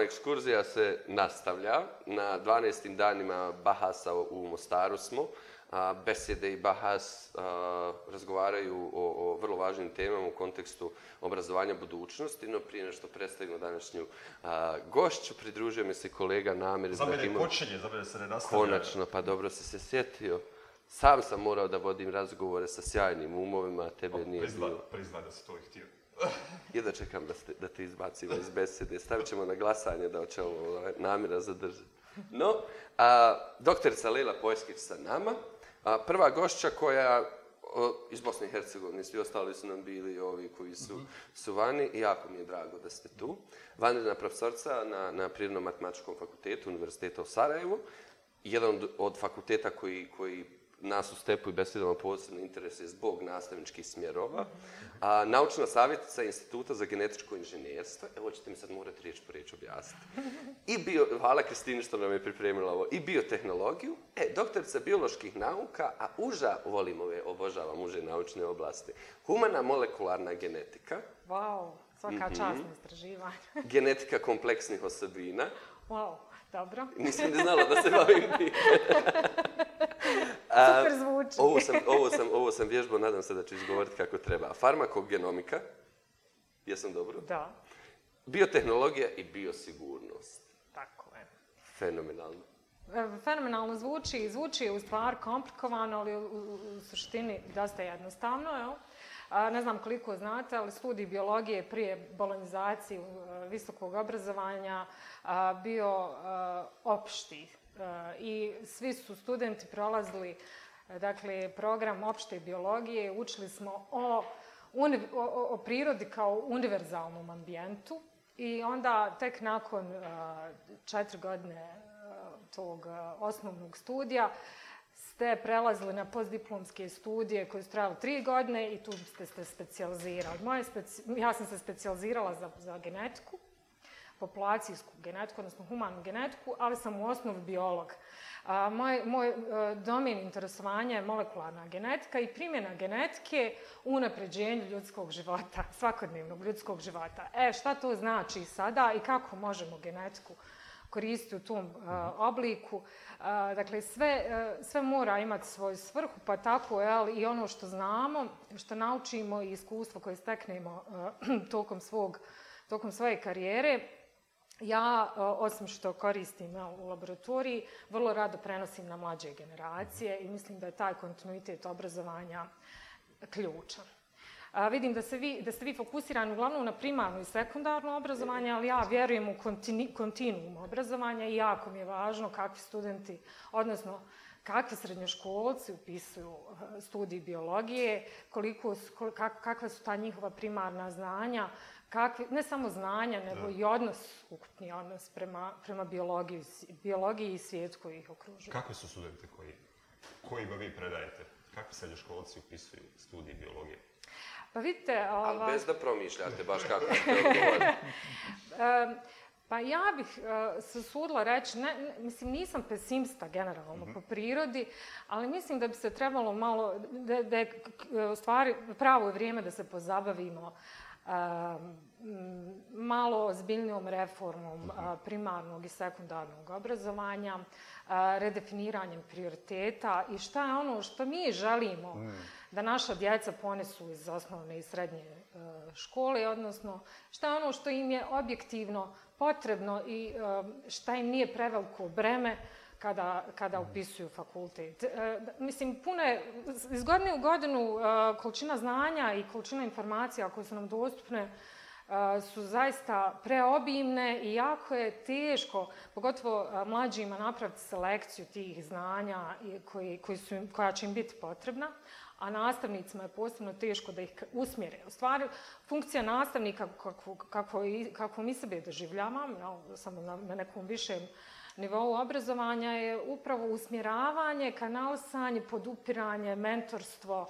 ekskurzija se nastavlja. Na 12. danima Bahasa u Mostaru smo. Besjede i Bahas razgovaraju o, vrlo važnim temama u kontekstu obrazovanja budućnosti, no prije nešto predstavimo današnju gošću. Pridružio mi se kolega Namir. Za mene počinje, za mene se ne Konačno, pa dobro si se sjetio. Sam sam morao da vodim razgovore sa sjajnim umovima, a tebe pa nije bilo. priznaj da si to htio. Jedva čekam da, da te izbacimo iz besede. Stavit ćemo na glasanje da će ovo ovaj, namjera zadržati. No, a, doktorica Lila Pojskić sa nama. prva gošća koja iz Bosne i Hercegovine, svi ostali su nam bili ovi koji su, vani i jako mi je drago da ste tu. Vanredna profesorca na, na matematičkom fakultetu Univerziteta u Sarajevu, jedan od, od fakulteta koji, koji nas u Stepu i Besedama posebno interese zbog nastavničkih smjerova. naučna savjetnica Instituta za genetičko inženjerstvo, evo ćete mi sad morati riječ po riječ objasniti. I bio, hvala Kristini što nam je pripremila ovo, i biotehnologiju, e, doktorica bioloških nauka, a uža, volim ove, obožavam uže naučne oblasti, humana molekularna genetika. Wow, svaka mm istraživanja. genetika kompleksnih osobina. Wow, dobro. Nisam ne znala da se bavim Super zvuči. Ovo sam, ovo, sam, vježbao, nadam se da ću izgovoriti kako treba. Farmakogenomika, jesam dobro? Da. Biotehnologija i biosigurnost. Tako je. Fenomenalno. E, fenomenalno zvuči, zvuči u stvar komplikovano, ali u, suštini dosta jednostavno, Ne znam koliko znate, ali studij biologije prije bolonizacije e, visokog obrazovanja bio e, opštih i svi su studenti prolazili e, dakle program opšte biologije, učili smo o, o, prirodi kao univerzalnom ambijentu i onda tek nakon e, četiri godine e, tog osnovnog studija ste prelazili na postdiplomske studije koje su trajali tri godine i tu ste se specijalizirali. Ja sam se specijalizirala za, za genetiku, populacijsku genetiku, odnosno humanu genetiku, ali sam u osnovi biolog. moj, moj e, domen interesovanja je molekularna genetika i primjena genetike u unapređenju ljudskog života, svakodnevnog ljudskog života. E, šta to znači sada i kako možemo genetiku koristiti u tom e, mhm. obliku. E, dakle, sve, mora imati svoju svrhu, pa tako je i ono što znamo, što naučimo i iskustvo koje steknemo tokom, tokom svoje karijere, ja, osim što koristim u laboratoriji, vrlo rado prenosim na mlađe generacije mhm. i mislim da je taj kontinuitet obrazovanja ključan. vidim da, da ste vi fokusirani uglavnom na primarno i sekundarno obrazovanje, ali ja vjerujem u kontinuum obrazovanja i jako mi je važno kakvi studenti, odnosno kakvi srednjoškolci upisuju eh, studij biologije, koliko, kakva su ta njihova primarna znanja, ne samo znanja, nego i odnos, ukupni odnos prema, biologiji, i svijet koji ih okružuje. Kakvi su studenti koji, kojima vi predajete? Kakvi srednjoškolci upisuju studij biologije? Pa vidite... Ova... Ali bez da promišljate baš kako ste pa ja bih uh, se sudla reći, ne, mislim nisam pesimista generalno mhm. po prirodi, ali mislim da bi se trebalo malo, da, je e, u stvari pravo je vrijeme da se pozabavimo e, malo ozbiljnijom reformom mhm. primarnog i sekundarnog obrazovanja, redefiniranjem prioriteta i šta je ono što mi želimo mhm. da naša djeca ponesu iz osnovne i srednje škole, odnosno šta je ono što im je objektivno potrebno i um, šta im nije preveliko breme kada, kada mhm. upisuju fakultet. E, mislim, puno je, iz godine u godinu uh, količina znanja i količina informacija koje su nam dostupne uh, su zaista preobimne i jako je teško, pogotovo uh, mlađima, napraviti selekciju tih znanja koja će im biti potrebna a nastavnicima je posebno teško da ih usmjere. U stvari, funkcija nastavnika, kako, mi sebe doživljavam, samo na, nekom višem nivou obrazovanja, je upravo usmjeravanje, kanalsanje, podupiranje, mentorstvo,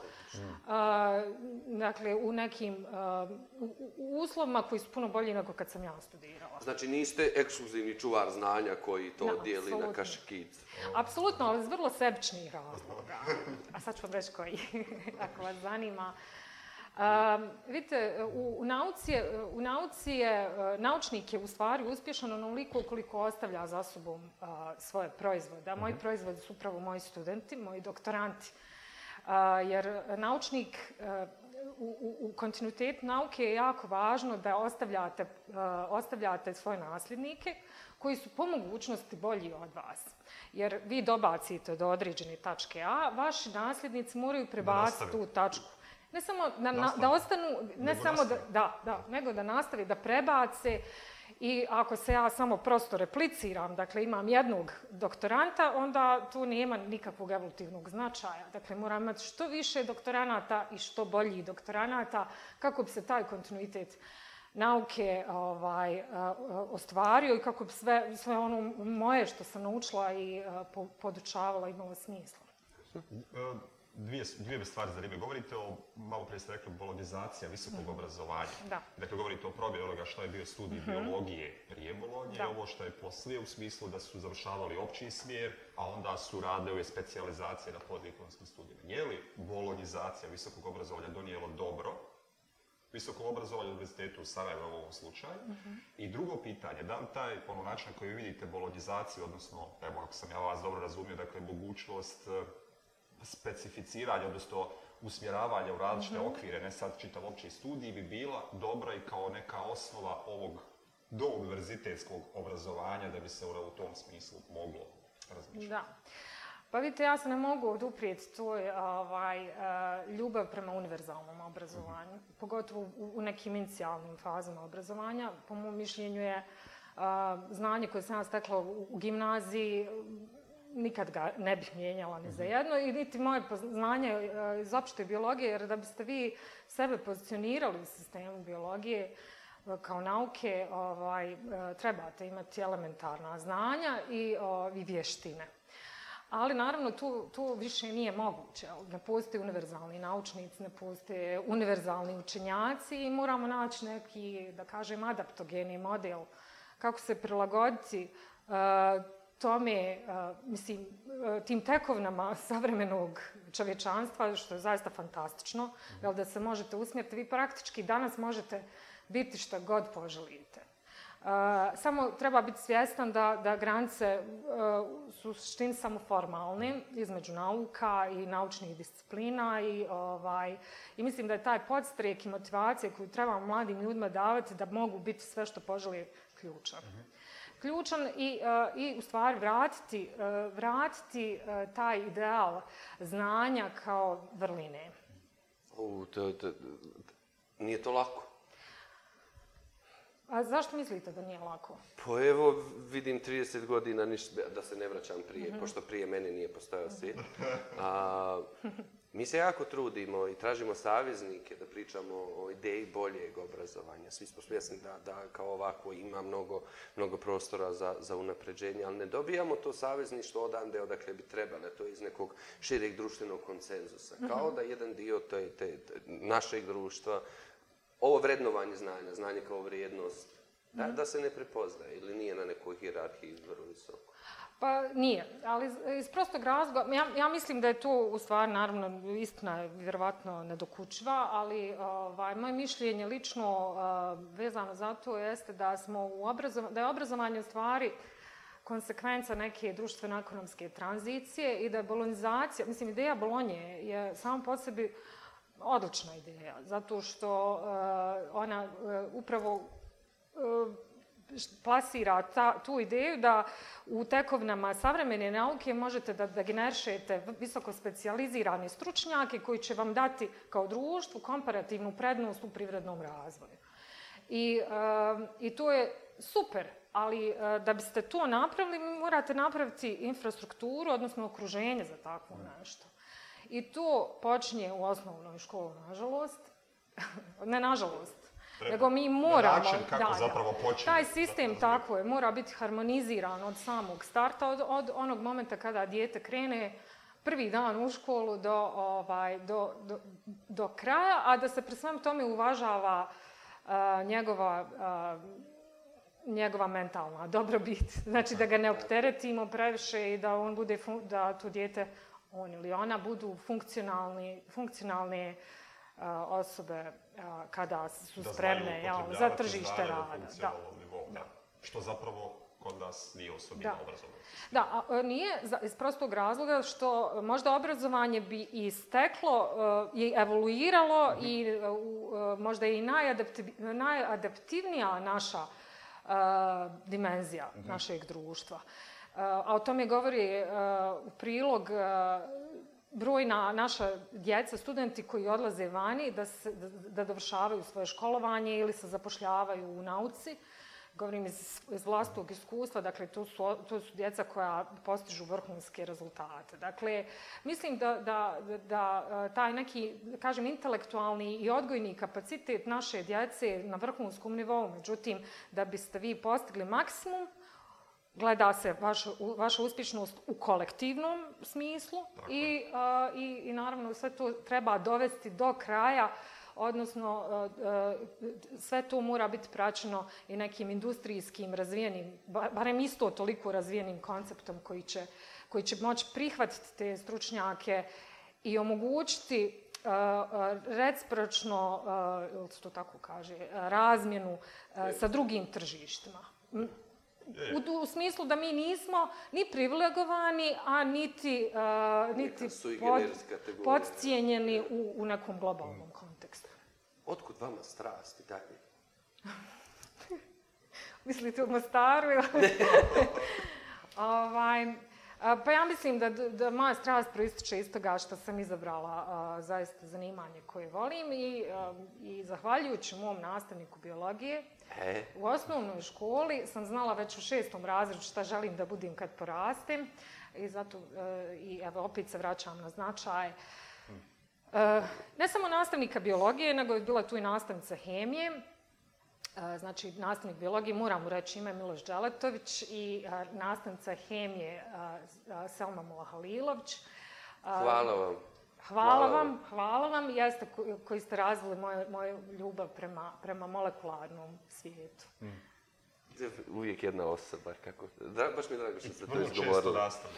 Dakle, u nekim uslovima koji su puno bolji nego kad sam ja studirala. Znači, niste ekskluzivni čuvar znanja koji to dijeli na kaškic? Apsolutno, ali iz vrlo sebičnih razloga. A sad ću vam reći koji, ako vas zanima. vidite, u, nauci je, e, naučnik je u stvari uspješan onoliko koliko ostavlja za sobom svoje proizvode. A moji mhm. proizvodi su upravo moji studenti, moji doktoranti jer naučnik e, u, u kontinuitetu nauke je jako važno da e, ostavljate, svoje nasljednike koji su po mogućnosti bolji od vas. Jer vi dobacite do određene tačke A, vaši nasljednici moraju prebaciti tu tačku. Ne samo da, ostanu, ne samo da, nego da nastave, da prebace, i ako se ja samo prosto repliciram, dakle imam jednog doktoranta, onda tu nema nikakvog evolutivnog značaja. Dakle, moram imati što više doktoranata i što bolji doktoranata kako bi se taj kontinuitet nauke ovaj, e, ostvario i kako bi sve, ono moje što sam naučila i e, podučavala imalo smisla dvije, stvari za ribe. Govorite o, malo prije ste rekli, bolonizacija visokog mhm. obrazovanja. Da. Dakle, govorite o probje onoga što je bio studij mhm. biologije prije Bolonje ovo što je poslije, u smislu da su završavali opći smjer, a onda su radili specijalizacije na podiplomskim studijima. Je li bolonizacija visokog obrazovanja donijelo dobro visoko u univerzitetu u Sarajevo u ovom slučaju. Mhm. I drugo pitanje, da li taj ono, način koji vidite bolonizaciju, odnosno, evo ako sam ja vas dobro razumio, dakle, mogućnost specificiranje, odnosno usmjeravanja u različite mhm. okvire, ne sad čitav opći studij, bi bila dobra i kao neka osnova ovog do univerzitetskog obrazovanja da bi se ono u tom smislu moglo razmišljati. Da. Pa vidite, ja se ne mogu oduprijeti toj ovaj, e, ljubav prema univerzalnom mhm. obrazovanju, pogotovo u nekim inicijalnim fazama obrazovanja. Po mom mišljenju je e, znanje koje sam ja stekla u gimnaziji nikad ga ne bih mijenjala ni za mhm. jedno i niti moje poznanje e, iz opšte biologije, jer da biste vi sebe pozicionirali u sistemu biologije e, kao nauke, ovaj, e, trebate imati elementarna znanja i, vještine. Ali naravno tu, više nije moguće. Ne postoje univerzalni naučnici, ne postoje univerzalni učenjaci i moramo naći neki, da kažem, adaptogeni model kako se prilagoditi tome, e, mislim, e, tim tekovnama savremenog čovječanstva, što je zaista fantastično, mhm. jel da se možete usmjeriti, vi praktički danas možete biti što god poželite. E, samo treba biti svjestan da, da granice su štin samo formalne između nauka i naučnih disciplina i, ovaj, i mislim da je taj podstrijek i motivacija koju trebamo mladim ljudima davati da mogu biti sve što poželi ključan. Mhm ključan i, e, i u stvari vratiti, e, vratiti e, taj ideal znanja kao vrline. U, to, to, nije to lako. A zašto mislite da nije lako? Pa evo, vidim 30 godina, niš, da se ne vraćam prije, mhm. pošto prije mene nije postojao svijet. Mi se jako trudimo i tražimo saveznike da pričamo o ideji boljeg obrazovanja. Svi smo svjesni da, da kao ovako ima mnogo, mnogo prostora za, za unapređenje, ali ne dobijamo to savezništvo odande odakle bi trebalo. To iz nekog šireg društvenog konsenzusa. Mhm. Kao da jedan dio te, te našeg društva, ovo vrednovanje znanja, znanje kao vrijednost, da, mhm. da se ne prepoznaje ili nije na nekoj hirarhiji vrlo visoko. Pa nije, ali iz prostog razloga, ja, mislim da je tu u stvari naravno istina je vjerovatno nedokučiva, ali ovaj, moje mišljenje lično eh, vezano za to jeste da, smo u da je obrazovanje u stvari konsekvenca neke društveno-ekonomske tranzicije i da je bolonizacija, mislim ideja Bolonje je samo po sebi odlična ideja, zato što eh, ona eh, upravo plasira tu ideju da u tekovnama savremene nauke možete da, da generišete visoko specijalizirane stručnjake koji će vam dati kao društvu komparativnu prednost u privrednom razvoju. I, ehm, i to je super, ali eh, da biste to napravili, morate napraviti infrastrukturu, odnosno okruženje za takvo nešto. I to počinje u osnovnoj školi, nažalost. ne nažalost, nego mi moramo... Taj sistem tako je, mora biti harmoniziran od samog starta, od, od onog momenta kada dijete krene prvi dan u školu do, ovaj, do, do, kraja, a da se pri svem tome uvažava eh, njegova eh, njegova mentalna dobrobit. Znači da ga ne opteretimo previše i da on bude, da to dijete, on ili ona budu funkcionalni, funkcionalne osobe kada su spremne za tržište rada. Da. da. Što zapravo kod nas nije osobina obrazovanja. Da, a, nije iz prostog razloga što možda obrazovanje bi i steklo e, i evoluiralo i e, e, možda i najadaptivnija naša dimenzija mhm. našeg društva. A o tome govori u prilog brojna naša djeca, studenti koji odlaze vani da, se, da, dovršavaju svoje školovanje ili se zapošljavaju u nauci. Govorim iz, iz vlastnog iskustva, dakle, to su, to su djeca koja postižu vrhunske rezultate. Dakle, mislim da, da, da e, taj neki, kažem, intelektualni i odgojni kapacitet naše djece na vrhunskom nivou, međutim, da biste vi postigli maksimum, gleda se vaš, vaša uspješnost u kolektivnom smislu i, naravno sve to treba dovesti do kraja odnosno sve to mora biti praćeno i nekim industrijskim razvijenim, barem isto toliko razvijenim konceptom koji će, koji će moći prihvatiti te stručnjake i omogućiti recipročno, se to tako kaže, razmjenu sa drugim tržištima u, smislu da mi nismo ni privilegovani, a niti, uh, niti pod, podcijenjeni u, u nekom globalnom mm. kontekstu. Otkud vama strast i dalje? Mislite u Mostaru? ovaj, pa ja mislim da, da moja strast proističe iz toga što sam izabrala zaista zanimanje koje volim i, i zahvaljujući mom nastavniku biologije e. u osnovnoj školi sam znala već u šestom razredu šta želim da budim kad porastem i zato e, i evo opet se vraćam na značaj. E, ne samo nastavnika biologije, nego je bila tu i nastavnica hemije E, znači, nastavnik biologije, moram ureći ime Miloš Đaletović i e, nastavnica hemije e, Selma Mulahalilović. Hvala vam. Hvala, vam, hvala vam, jeste koji ste razvili moju, moju ljubav prema, prema molekularnom svijetu. Mm. Uvijek jedna osoba, kako... baš mi je drago što ste to izgovorili. Vrlo često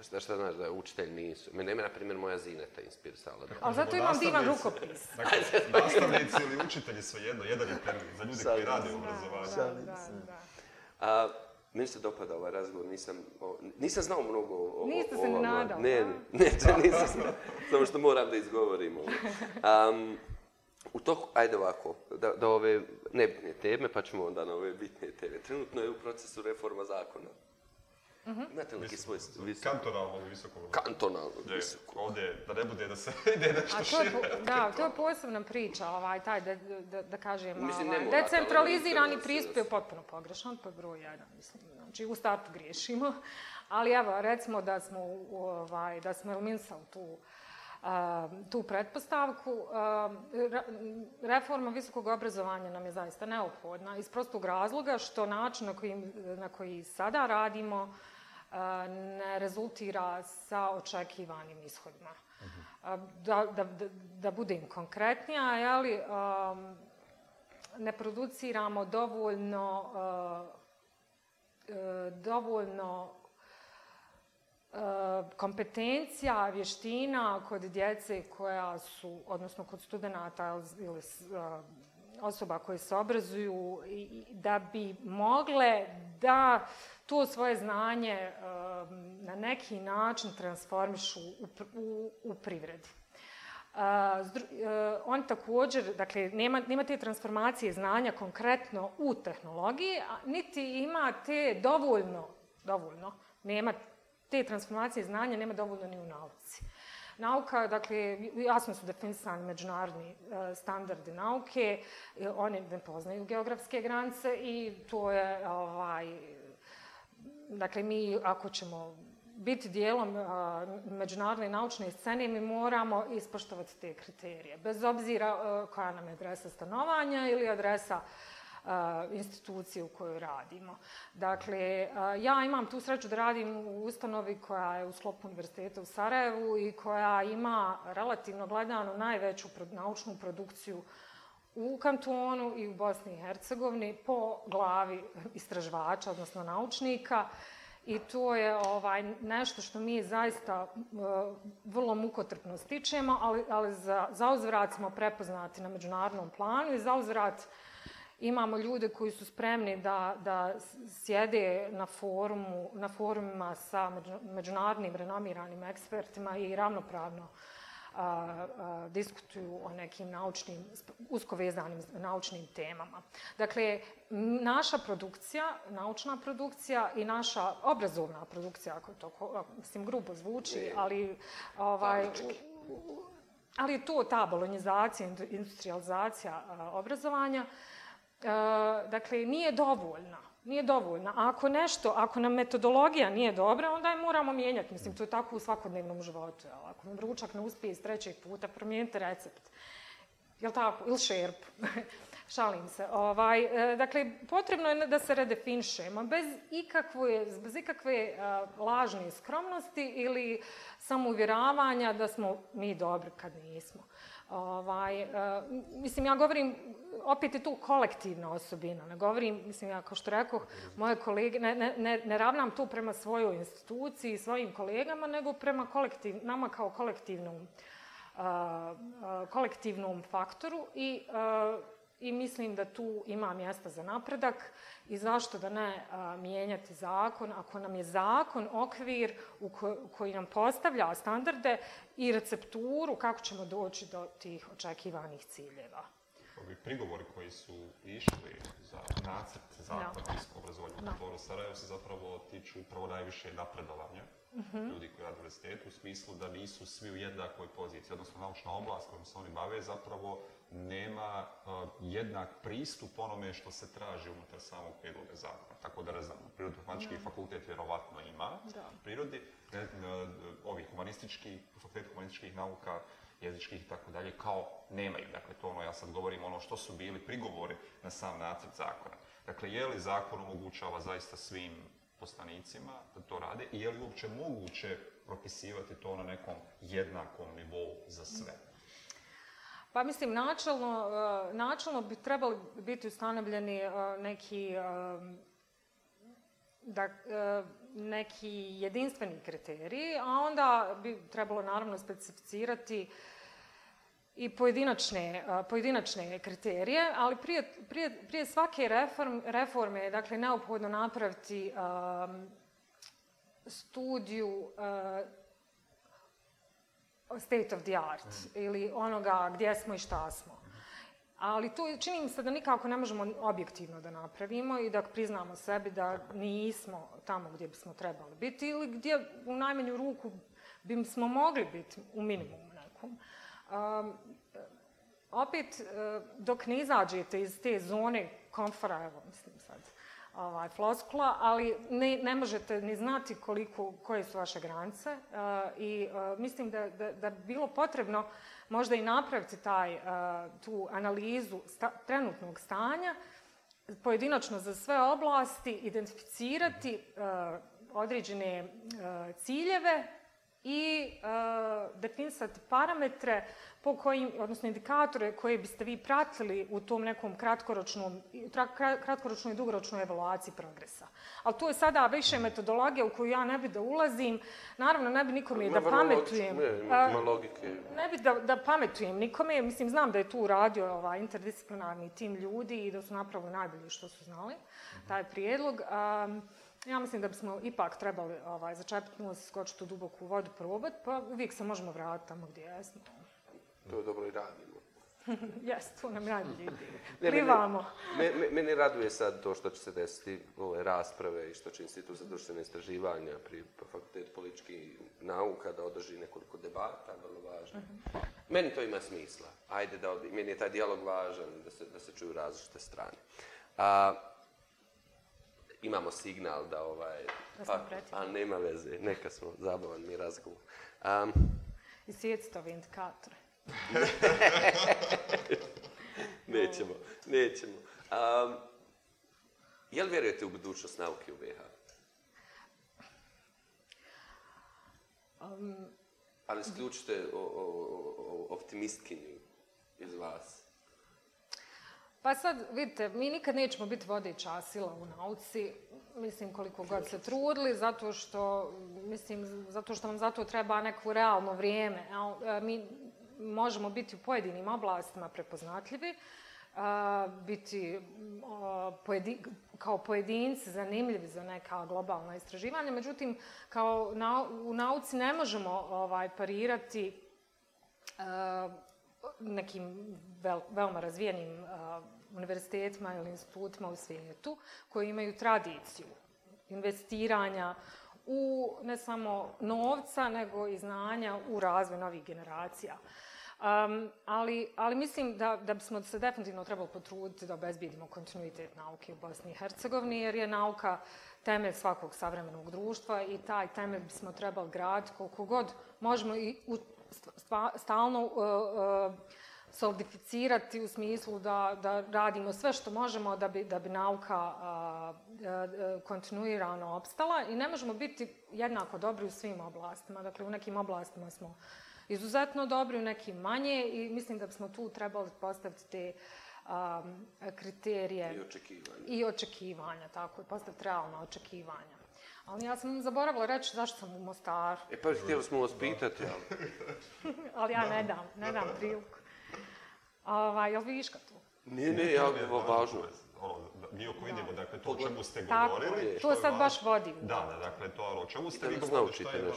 Šta, šta znaš da učitelj nisu? Mene nema, na primjer, moja Zineta inspirisala. Da. Ali zato imam divan rukopis. Dakle, pa- nastavnici ili učitelji sve jedno, jedan je termin za ljude koji rade u obrazovanju. Da, A, meni se dopada ovaj razgovor, nisam, nisam znao mnogo o ovom... Niste se nadao. Ne, ne, ne, nisam znao, samo što moram da izgovorim ovo. Um, u toku, ajde ovako, da, da ove nebitne teme, pa ćemo onda na ove bitne teme. Trenutno je u procesu reforma zakona Mhm. Imate li svoj visoko? Kantonalno visoko. Kantonalno Ovdje, da ne bude da se ide nešto šire. Da, to je posebna priča, ovaj, taj, da, da, kažem, ovaj, decentralizirani pristup je potpuno pogrešan, to je broj jedan, mislim. Znači, u startu griješimo, ali evo, recimo da smo, ovaj, da smo tu ehm, tu pretpostavku. Ehm, reforma visokog obrazovanja nam je zaista neophodna iz prostog razloga što način na koji sada radimo ne rezultira sa očekivanim ishodima. Mhm. Da, da, da budem konkretnija, jeli, um, ne produciramo dovoljno uh, uh, dovoljno uh, kompetencija, vještina kod djece koja su, odnosno kod studenta ili osoba koje se obrazuju da bi mogle da to svoje znanje um, na neki način transformišu u, privredi. Uh, uh, on također, dakle, nema, te transformacije znanja konkretno u tehnologiji, niti ima te dovoljno, dovoljno, nema te transformacije znanja, nema dovoljno ni u nauci. Nauka, dakle, jasno su definisani međunarodni e, standardi nauke, e, oni ne poznaju geografske granice i to je, ovaj, dakle, mi ako ćemo biti dijelom e, međunarodne naučne scene, mi moramo ispoštovati te kriterije. Bez obzira koja nam je adresa stanovanja ili adresa institucije u kojoj radimo. Dakle, ja imam tu sreću da radim u ustanovi koja je u sklopu Univerziteta u Sarajevu i koja ima relativno gledano najveću naučnu produkciju u kantonu i u Bosni i Hercegovini po glavi istraživača, odnosno naučnika. I to je ovaj, nešto što mi zaista e, vrlo mukotrpno stičemo, ali, ali za, za uzvrat smo prepoznati na međunarodnom planu i za uzvrat Imamo ljude koji su spremni da, da sjede na, forumu, na forumima sa međunarodnim renomiranim ekspertima i ravnopravno a, diskutuju o nekim naučnim, usko vezanim naučnim temama. Dakle, naša produkcija, naučna produkcija i naša obrazovna produkcija, ako to, mislim, grubo zvuči, ali ovaj, ali to ta bolonizacija, industrializacija obrazovanja Eh, dakle, nije dovoljna. Nije dovoljna. ako nešto, ako nam metodologija nije dobra, onda je moramo mijenjati. Mislim, to je tako u svakodnevnom životu. Ako nam ručak ne uspije iz trećeg puta, promijenite recept. Jel tako? Ili šerp. Šalim se. Ovaj, eh, dakle, potrebno je da se redefiniše, bez ikakve, bez eh, ikakve lažne skromnosti ili samouvjeravanja da smo mi dobri kad nismo. Ovaj, e, mislim, ja govorim, opet je tu kolektivna osobina, ne govorim, mislim, ja kao što rekao moje kolege, ne, ravnam tu prema svojoj instituciji, svojim kolegama, nego prema nama kao kolektivnom, e, e, faktoru i i mislim da tu ima mjesta za napredak i zašto da ne mijenjati zakon ako nam je zakon okvir u koji nam postavlja standarde i recepturu kako ćemo doći do tih očekivanih ciljeva. Ovi prigovori koji su išli za sa partijskog u Sarajevo se zapravo tiču upravo najviše napredovanja mhm. ljudi koji rade u universitetu u smislu da nisu svi u jednakoj poziciji, odnosno naučna oblast kojom se oni bave zapravo nema eh, jednak pristup onome što se traži unutar samog prijedloga zakona. Tako da ne prirodno-humanistički fakultet vjerovatno ima da. prirodi, ne, ne, eh, ovi humanistički, fakultet humanističkih nauka, jezičkih i tako dalje, kao nemaju. Dakle, to ono, ja sad govorim ono što su bili prigovori na sam nacrt zakona. Dakle, je li zakon omogućava zaista svim poslanicima da to rade i je li uopće moguće propisivati to na nekom jednakom nivou za sve? Pa mislim, načelno, eh, bi trebali biti ustanovljeni eh, neki eh, da, neki jedinstveni kriteriji, a onda bi trebalo naravno specificirati i pojedinačne, kriterije, ali prije, svake reforme je dakle, neophodno napraviti studiju state of the art ili onoga gdje smo i šta smo. Ali to čini mi se da nikako ne možemo objektivno da napravimo i da priznamo sebi da nismo tamo gdje bismo trebali biti ili gdje u najmanju ruku bismo mogli biti u minimumu nekom. Ehm, opet, eh, dok ne izađete iz te zone komfora, evo, mislim sad, ovaj, floskula, ali ne, možete ni znati koliko, koje su vaše granice eh, i eh, mislim da, da, bi bilo potrebno možda i napraviti taj, tu analizu trenutnog stanja, pojedinačno za sve oblasti, identificirati određene ciljeve i definisati parametre po kojim, odnosno indikatore koje biste vi pratili u tom nekom kratkoročnom, kratkoročnoj i dugoročnoj evaluaciji progresa. Ali tu je sada više metodologija u koju ja ne bi da ulazim. Naravno, ne bi nikome da pametujem. Ne, logike. Ne bi da, pametujem nikome. Mislim, znam da je tu radio ovaj, interdisciplinarni tim ljudi i da su napravili najbolje što su znali, mhm. taj prijedlog. Ja mislim da bismo ipak trebali ovaj, začepiti nos i skočiti u duboku vodu probati, pa uvijek se možemo vratiti tamo gdje jesmo. To je dobro i radimo. Jes, to nam ljudi. Plivamo. Mene, raduje sad to što će se desiti ove rasprave i što će Institut za društvene istraživanja pri Fakultet političkih nauka da održi nekoliko debata, vrlo važno. Mhm. Meni to ima smisla. Ajde da meni je taj dijalog važan, da se, da se čuju različite strane. A, imamo signal da ovaj... a pa, pa nema veze, neka smo, zabavan mi razgovor. Um, I nećemo, nećemo. Um, jel vjerujete u budućnost nauke u BH? Ali isključite optimistkinju iz vas. Pa sad, vidite, mi nikad nećemo biti vodeća časila u nauci, mislim koliko god se trudili, zato što, mislim, zato što treba neko realno vrijeme. E, mi možemo biti u pojedinim oblastima prepoznatljivi, e, biti kao pojedinci zanimljivi za neka globalna istraživanja, međutim, kao u nauci ne možemo ovaj, parirati e, nekim veoma razvijenim univerzitetima ili institutima u svijetu koji imaju tradiciju investiranja u ne samo novca, nego i znanja u razvoj novih generacija. ali, mislim da, da bismo se definitivno trebali potruditi da obezbijedimo kontinuitet nauke u Bosni i Hercegovini, jer je nauka temelj svakog savremenog društva i taj temelj bismo trebali graditi koliko god možemo i u stalno e, e, solidificirati u smislu da, da radimo sve što možemo da bi, da bi nauka e, kontinuirano opstala i ne možemo biti jednako dobri u svim oblastima. Dakle, u nekim oblastima smo izuzetno dobri, u nekim manje i mislim da bismo tu trebali postaviti te kriterije. I očekivanja. I očekivanja, tako je, postaviti realna očekivanja. Ali ja sam zaboravila reći zašto sam u Mostaru. E pa htjeli smo vas pitati, ali... ali ja ne dam, ne dam priliku. Ovaj, jel viška tu? Nije, nije, ja bi važno. Ono, mi oko vidimo, dakle, to o čemu ste govorili. Tako, to sad baš vodim. Da, da, dakle, to ono, o čemu ste vi govorili,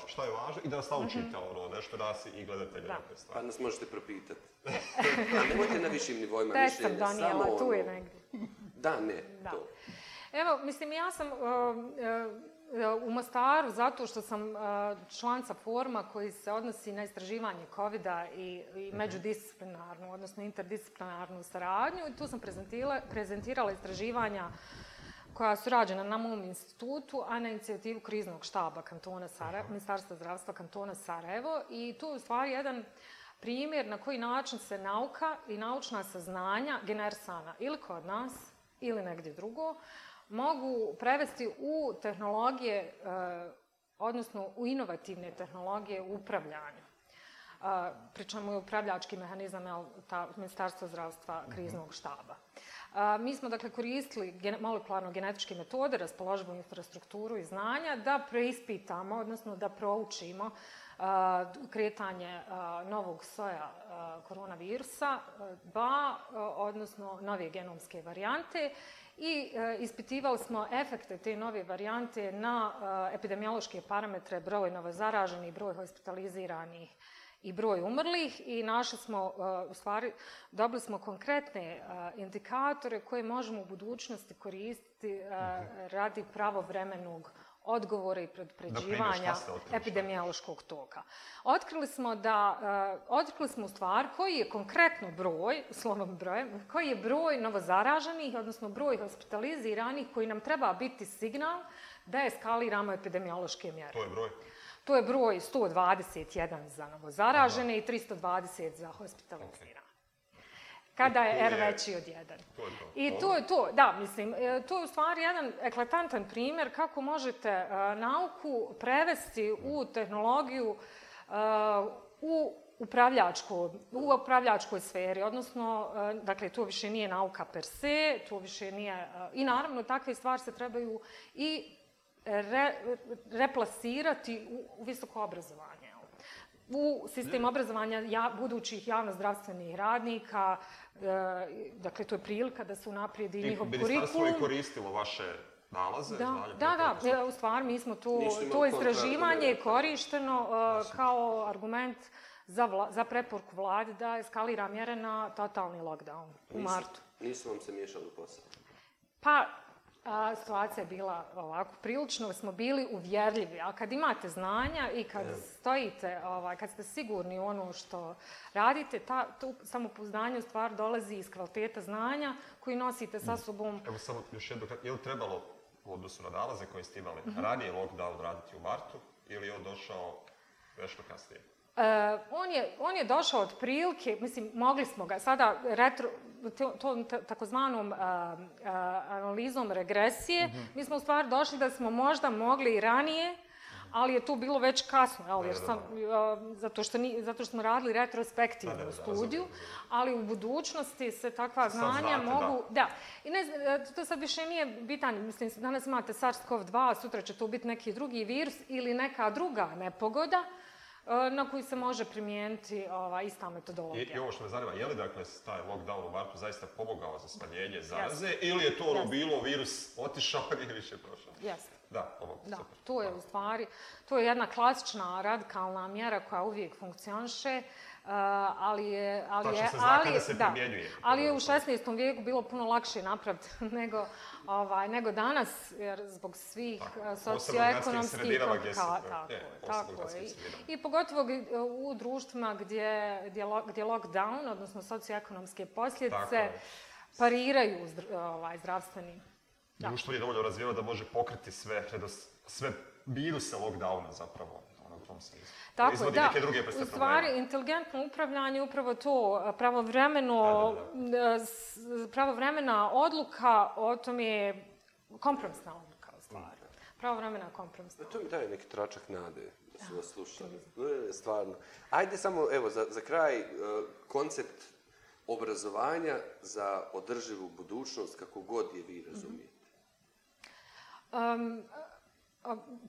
šta je, važno i da nas naučite, mhm. ono, nešto si i gledatelje stvari. Pa nas možete propitati. A nemojte na višim nivoima mišljenja, samo ono... donijela, tu je ono. negdje. Da, ne, to. Evo, mislim, ja sam um, e, u Mostaru zato što sam e, članca forma koji se odnosi na istraživanje covid i, i mhm. međudisciplinarnu, odnosno interdisciplinarnu saradnju i tu sam prezentirala istraživanja koja su rađena na mom institutu, a na inicijativu kriznog štaba kantona Sarajevo, mhm. Ministarstva zdravstva kantona Sarajevo i tu je u stvari jedan primjer na koji način se nauka i naučna saznanja generisana ili kod nas ili negdje drugo, mogu prevesti u tehnologije, e, odnosno u inovativne tehnologije upravljanja. E, Pričamo i je upravljački mehanizam Ministarstva zdravstva mhm. kriznog štaba. E, mi smo dakle koristili molekularno genetičke metode, raspoloživu infrastrukturu i znanja da preispitamo, odnosno da proučimo kretanje novog soja koronavirusa, ba, odnosno nove genomske varijante i e, ispitivali smo efekte te nove varijante na e, epidemiološke parametre broj novozaraženih, broj hospitaliziranih i broj umrlih i našli smo, e, u stvari, dobili smo konkretne indikatore koje možemo u budućnosti koristiti mhm. radi pravovremenog odgovore i predpređivanja epidemiološkog toka. Otkrili smo da, e, smo stvar koji je konkretno broj, slovom brojem, koji je broj novozaraženih, odnosno broj hospitaliziranih koji nam treba biti signal da eskaliramo epidemiološke mjere. To je broj? To je broj 121 za novozaražene i 320 za hospitalizirane. Kada je R veći od 1. I tu je to, da, mislim, e, to je u stvari jedan eklatantan primjer kako možete e, nauku prevesti u tehnologiju e, u u upravljačkoj sferi, odnosno, dakle, to više nije nauka per se, to više nije, i naravno takve stvari se trebaju i replasirati u, visoko obrazovanje u sistem obrazovanja ja, budućih javnozdravstvenih radnika, Eh, dakle to je prilika da se unaprijedi njihov kurikulum. Ministarstvo koristilo vaše nalaze, da, Da, da, u stvari mi smo tu, to istraživanje je korišteno eh, kao argument za, preporku vlade da eskalira mjere na totalni lockdown u martu. Nisu vam se miješali u posao? Pa, situacija je bila ovako, prilično smo bili uvjerljivi, a kad imate znanja i kad stojite, ovaj, kad ste sigurni u ono što radite, ta, to samopouzdanje stvar dolazi iz kvaliteta znanja koji nosite sa mm. sobom. Evo samo još jedno, je li trebalo u odnosu na nalaze koje ste imali mm-hmm. ranije lockdown raditi u martu ili je on došao nešto kasnije? Eh, on, je, došao od prilike, mislim, mogli smo ga sada retro, tom takozvanom eh, eh, analizom regresije, mhm. mi smo u stvari došli da smo možda mogli i ranije, ali je tu bilo već kasno, jer sam, zato, što smo radili retrospektivnu pa studiju, ali u budućnosti se takva znanja mogu... Da. da. I ne, to sad više nije bitan, mislim, danas imate SARS-CoV-2, sutra će to biti neki drugi virus ili neka druga nepogoda, na koji se može primijeniti ova ista metodologija. I, ovo što me zanima, je li dakle taj lockdown u martu zaista pomogao za smanjenje zaraze ili je to ono bilo virus otišao i više prošao? Jeste. Da, Da, je u stvari, je jedna klasična radikalna mjera koja uvijek funkcioniše ali je... Ali ali, da, Ali je u 16. vijeku bilo puno lakše napraviti nego, ovaj, nego danas, jer zbog svih eh, socioekonomskih... Tako, e, tako, I, I, pogotovo u društvima gdje, gdje, lockdown, odnosno socioekonomske posljedice, pariraju ovaj, zdravstveni. Da. Društvo je dovoljno razvijeno da može pokriti sve, sve virusa lockdowna zapravo. Ono, tom smislu. Tako da, u stvari, inteligentno upravljanje upravo to pravovremeno, pravovremena odluka o tom je kompromisna odluka u stvari. Pravovremena kompromisna. To mi daje neki tračak nade da se vas slušali, Stvarno. Ajde samo, evo, za, kraj, e, koncept obrazovanja za održivu budućnost, kako god je vi mhm. razumijete. Um,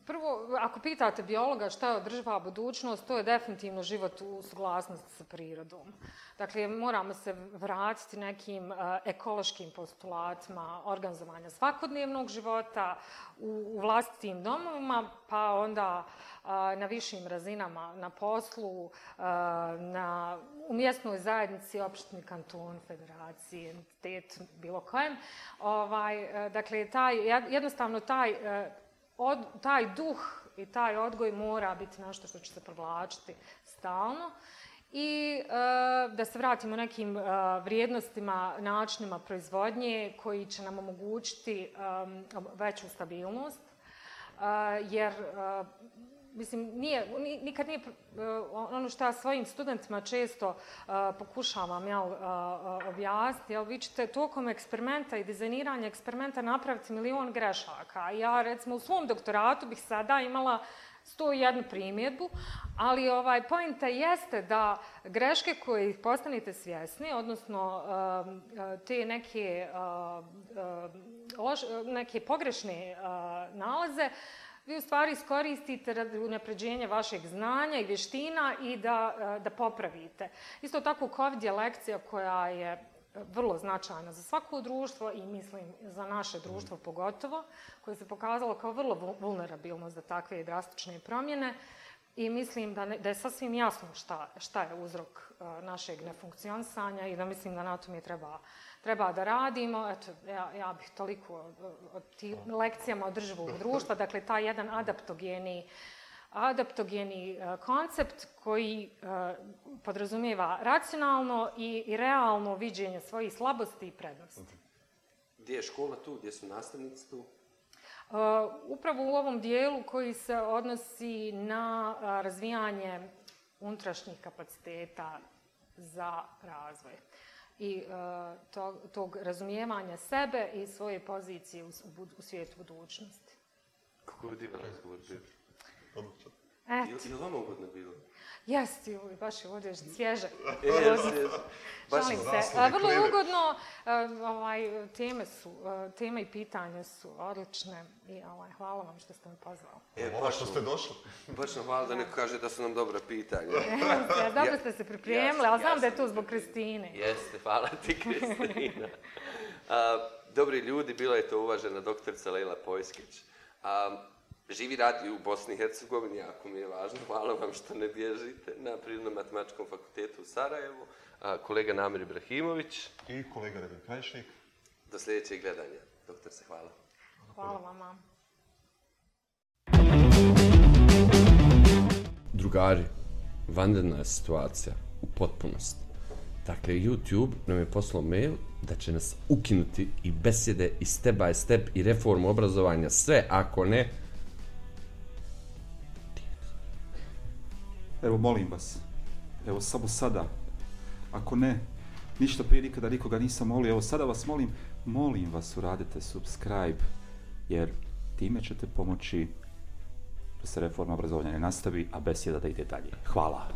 Prvo, ako pitate biologa šta je održiva budućnost, to je definitivno život u suglasnosti sa prirodom. Dakle, moramo se vratiti nekim e, ekološkim postulatima organizovanja svakodnevnog života u vlastitim domovima, pa onda na višim razinama, na poslu, e, na, u mjesnoj zajednici, opštini, kanton, federaciji, entitet, bilo kojem. Ovaj, e, dakle, taj, jednostavno taj od, taj duh i taj odgoj mora biti nešto što će se provlačiti stalno i e, da se vratimo nekim e, vrijednostima, načinima proizvodnje koji će nam omogućiti e, veću stabilnost jer mislim, nije, nikad nije eh, ono što ja svojim studentima često eh, pokušavam eh, objasniti, jel, vi ćete tokom eksperimenta i dizajniranja eksperimenta napraviti milion grešaka. Ja, recimo, u svom doktoratu bih sada imala 101 primjedbu, ali ovaj pojenta jeste da greške koje ih postanete svjesni, odnosno te neki neke pogrešne nalaze, vi u stvari iskoristite radi unapređenja vašeg znanja i vještina i da, eh, da popravite. Isto tako COVID je lekcija koja je eh, vrlo značajna za svako društvo i mislim za naše društvo pogotovo, koje se pokazalo kao vrlo vulnerabilno za takve drastične promjene i mislim da, da je sasvim jasno šta, šta je uzrok eh, našeg nefunkcionisanja i da mislim da na to mi treba treba da radimo, eto, ja, ja bih toliko e, o, tim lekcijama održivog društva, dakle, taj jedan adaptogeni adaptogeni e, koncept koji e, podrazumijeva racionalno i, i realno viđenje svojih slabosti i prednosti. Gdje je škola tu, gdje su nastavnici tu? upravo u ovom dijelu koji se odnosi na razvijanje unutrašnjih kapaciteta za razvoj i e, tog, tog razumijevanja sebe i svoje pozicije u, svijetu budućnosti. Kako je divan razgovor bio. Eto. Je li vam ugodno bilo? Jes ti, baš je ovdje svježe. E, se. vrlo je ugodno, ovaj, teme, su, e, i pitanje su odlične i ovaj, hvala vam što ste me pozvali. E, hvala što ste došli. Baš hvala da neko kaže da su nam dobra pitanja. E, dobro ste se pripremili, ali znam da je to zbog Kristine. Jeste, hvala ti Kristina. dobri ljudi, bila je to uvažena doktorica Leila Pojskić. A, živi radi u Bosni i Hercegovini, jako mi je važno, hvala vam što ne bježite, na Prirodnom matematičkom fakultetu u Sarajevu, kolega Namir Ibrahimović. I kolega Radim Krajišnik. Do sljedećeg gledanja. Doktor se hvala. Hvala vama. Drugari, vanredna je situacija u potpunosti. Dakle, YouTube nam je poslao mail da će nas ukinuti i besjede i step by step i reformu obrazovanja, sve ako ne, Evo, molim vas. Evo, samo sada. Ako ne, ništa prije nikada nikoga nisam molio. Evo, sada vas molim, molim vas uradite subscribe, jer time ćete pomoći da se reforma obrazovanja ne nastavi, a besjeda da ide dalje. Hvala.